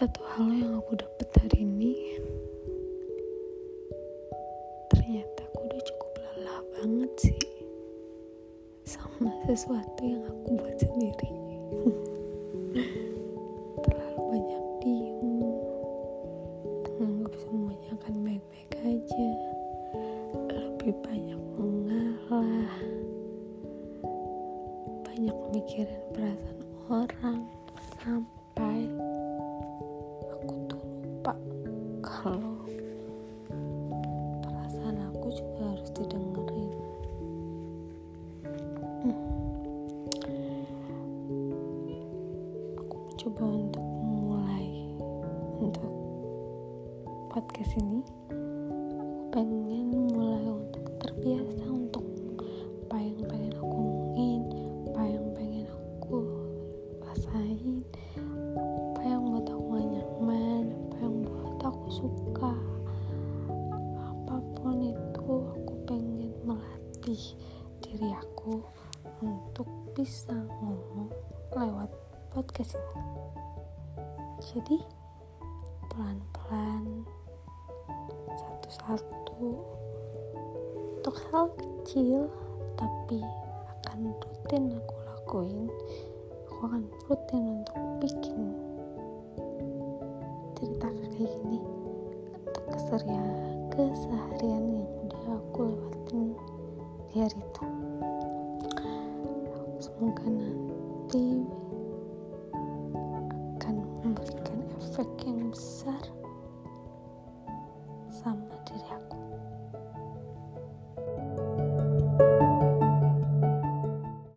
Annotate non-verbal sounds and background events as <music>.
satu hal yang aku dapat hari ini. Ternyata aku udah cukup lelah banget sih sama sesuatu yang aku buat sendiri. <laughs> Terlalu banyak diem. Menganggap semuanya akan baik-baik aja. Lebih banyak mengalah. Banyak mikirin perasaan orang sampai kalau perasaan aku juga harus didengerin Hmm. aku mencoba untuk memulai untuk podcast ini aku pengen mulai untuk terbiasa untuk apa yang pengen aku melatih diri aku untuk bisa ngomong lewat podcast ini. Jadi pelan-pelan satu-satu. Untuk hal kecil tapi akan rutin aku lakuin aku akan rutin untuk bikin cerita kayak gini untuk keseharian keseharian yang semoga nanti akan memberikan efek yang besar sama diri aku.